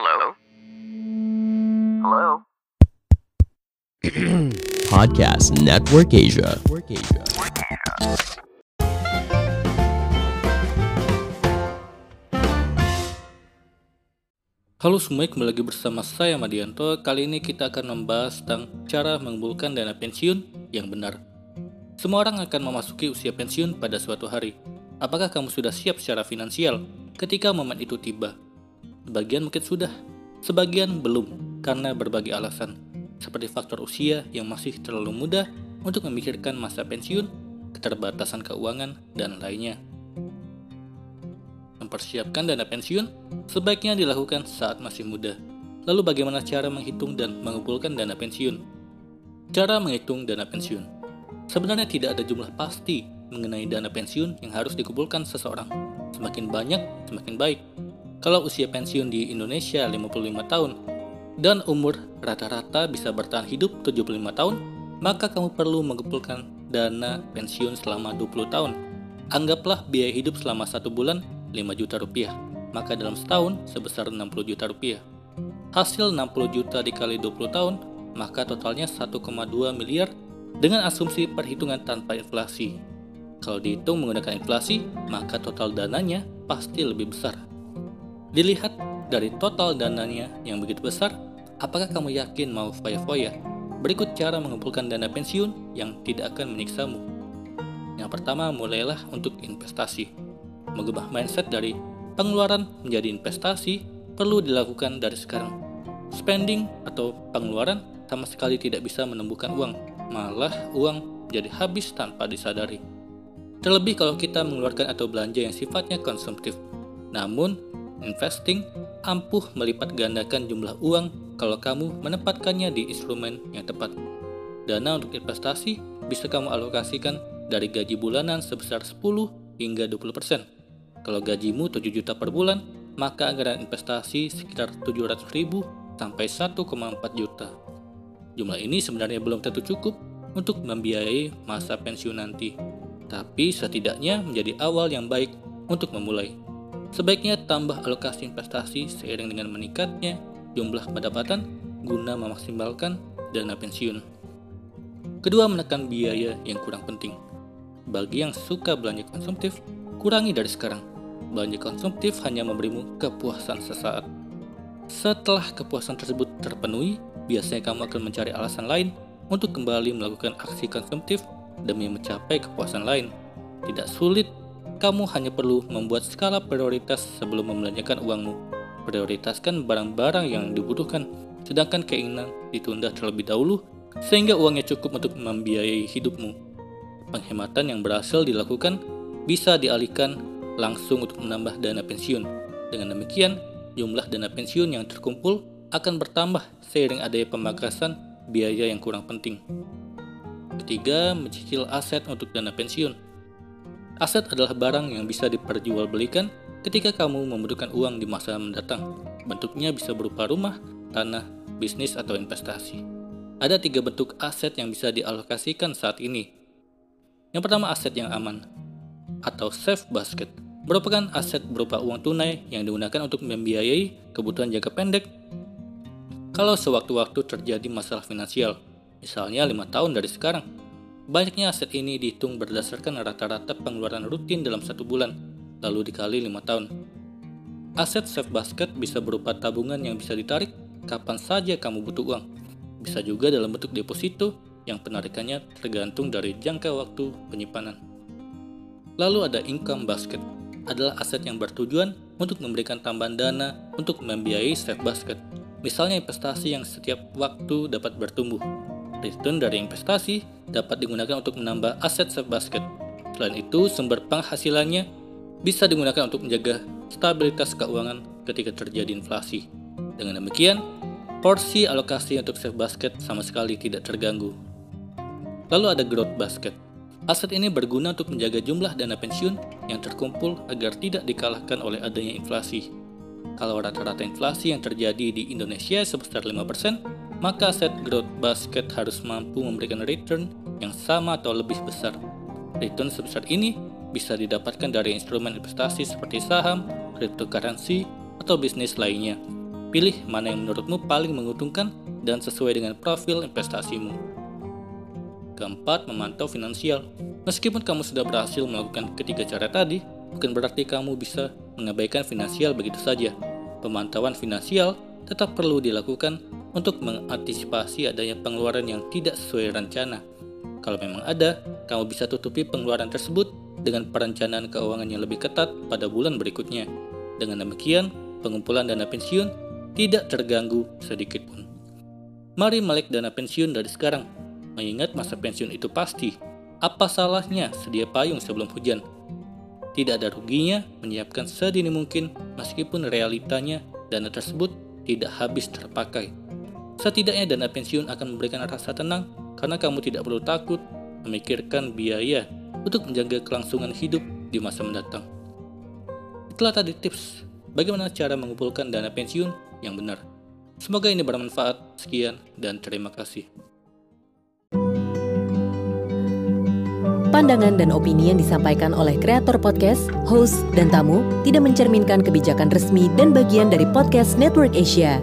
Hello? Hello? Podcast Network Asia. Halo semuanya, kembali lagi bersama saya Madianto. Kali ini kita akan membahas tentang cara mengumpulkan dana pensiun yang benar. Semua orang akan memasuki usia pensiun pada suatu hari. Apakah kamu sudah siap secara finansial ketika momen itu tiba? Sebagian mungkin sudah, sebagian belum karena berbagai alasan, seperti faktor usia yang masih terlalu muda untuk memikirkan masa pensiun, keterbatasan keuangan, dan lainnya. Mempersiapkan dana pensiun sebaiknya dilakukan saat masih muda. Lalu bagaimana cara menghitung dan mengumpulkan dana pensiun? Cara menghitung dana pensiun. Sebenarnya tidak ada jumlah pasti mengenai dana pensiun yang harus dikumpulkan seseorang. Semakin banyak, semakin baik. Kalau usia pensiun di Indonesia 55 tahun dan umur rata-rata bisa bertahan hidup 75 tahun, maka kamu perlu mengumpulkan dana pensiun selama 20 tahun. Anggaplah biaya hidup selama satu bulan 5 juta rupiah, maka dalam setahun sebesar 60 juta rupiah. Hasil 60 juta dikali 20 tahun, maka totalnya 1,2 miliar dengan asumsi perhitungan tanpa inflasi. Kalau dihitung menggunakan inflasi, maka total dananya pasti lebih besar. Dilihat dari total dananya yang begitu besar, apakah kamu yakin mau foya-foya? Berikut cara mengumpulkan dana pensiun yang tidak akan menyiksamu. Yang pertama, mulailah untuk investasi mengubah mindset dari pengeluaran menjadi investasi perlu dilakukan dari sekarang. Spending atau pengeluaran sama sekali tidak bisa menumbuhkan uang, malah uang jadi habis tanpa disadari. Terlebih kalau kita mengeluarkan atau belanja yang sifatnya konsumtif. Namun, investing ampuh melipat gandakan jumlah uang kalau kamu menempatkannya di instrumen yang tepat. Dana untuk investasi bisa kamu alokasikan dari gaji bulanan sebesar 10 hingga 20%. Kalau gajimu 7 juta per bulan, maka anggaran investasi sekitar 700 ribu sampai 1,4 juta. Jumlah ini sebenarnya belum tentu cukup untuk membiayai masa pensiun nanti, tapi setidaknya menjadi awal yang baik untuk memulai. Sebaiknya tambah alokasi investasi seiring dengan meningkatnya jumlah pendapatan guna memaksimalkan dana pensiun. Kedua, menekan biaya yang kurang penting. Bagi yang suka belanja konsumtif, kurangi dari sekarang belanja konsumtif hanya memberimu kepuasan sesaat. Setelah kepuasan tersebut terpenuhi, biasanya kamu akan mencari alasan lain untuk kembali melakukan aksi konsumtif demi mencapai kepuasan lain. Tidak sulit, kamu hanya perlu membuat skala prioritas sebelum membelanjakan uangmu. Prioritaskan barang-barang yang dibutuhkan, sedangkan keinginan ditunda terlebih dahulu sehingga uangnya cukup untuk membiayai hidupmu. Penghematan yang berhasil dilakukan bisa dialihkan langsung untuk menambah dana pensiun. Dengan demikian, jumlah dana pensiun yang terkumpul akan bertambah seiring adanya pemangkasan biaya yang kurang penting. Ketiga, mencicil aset untuk dana pensiun. Aset adalah barang yang bisa diperjualbelikan ketika kamu membutuhkan uang di masa mendatang. Bentuknya bisa berupa rumah, tanah, bisnis, atau investasi. Ada tiga bentuk aset yang bisa dialokasikan saat ini. Yang pertama, aset yang aman atau safe basket merupakan aset berupa uang tunai yang digunakan untuk membiayai kebutuhan jangka pendek kalau sewaktu-waktu terjadi masalah finansial, misalnya lima tahun dari sekarang. Banyaknya aset ini dihitung berdasarkan rata-rata pengeluaran rutin dalam satu bulan, lalu dikali lima tahun. Aset safe basket bisa berupa tabungan yang bisa ditarik kapan saja kamu butuh uang. Bisa juga dalam bentuk deposito yang penarikannya tergantung dari jangka waktu penyimpanan. Lalu ada income basket, adalah aset yang bertujuan untuk memberikan tambahan dana untuk membiayai safe basket. Misalnya investasi yang setiap waktu dapat bertumbuh. Return dari investasi dapat digunakan untuk menambah aset safe basket. Selain itu, sumber penghasilannya bisa digunakan untuk menjaga stabilitas keuangan ketika terjadi inflasi. Dengan demikian, porsi alokasi untuk safe basket sama sekali tidak terganggu. Lalu ada growth basket Aset ini berguna untuk menjaga jumlah dana pensiun yang terkumpul agar tidak dikalahkan oleh adanya inflasi. Kalau rata-rata inflasi yang terjadi di Indonesia sebesar 5%, maka aset growth basket harus mampu memberikan return yang sama atau lebih besar. Return sebesar ini bisa didapatkan dari instrumen investasi seperti saham, cryptocurrency, atau bisnis lainnya. Pilih mana yang menurutmu paling menguntungkan dan sesuai dengan profil investasimu. Keempat, memantau finansial. Meskipun kamu sudah berhasil melakukan ketiga cara tadi, bukan berarti kamu bisa mengabaikan finansial begitu saja. Pemantauan finansial tetap perlu dilakukan untuk mengantisipasi adanya pengeluaran yang tidak sesuai rencana. Kalau memang ada, kamu bisa tutupi pengeluaran tersebut dengan perencanaan keuangan yang lebih ketat pada bulan berikutnya. Dengan demikian, pengumpulan dana pensiun tidak terganggu sedikit pun. Mari melek dana pensiun dari sekarang, mengingat masa pensiun itu pasti. Apa salahnya sedia payung sebelum hujan? Tidak ada ruginya menyiapkan sedini mungkin meskipun realitanya dana tersebut tidak habis terpakai. Setidaknya dana pensiun akan memberikan rasa tenang karena kamu tidak perlu takut memikirkan biaya untuk menjaga kelangsungan hidup di masa mendatang. Itulah tadi tips bagaimana cara mengumpulkan dana pensiun yang benar. Semoga ini bermanfaat. Sekian dan terima kasih. Pandangan dan opini yang disampaikan oleh kreator podcast, host, dan tamu tidak mencerminkan kebijakan resmi dan bagian dari podcast Network Asia.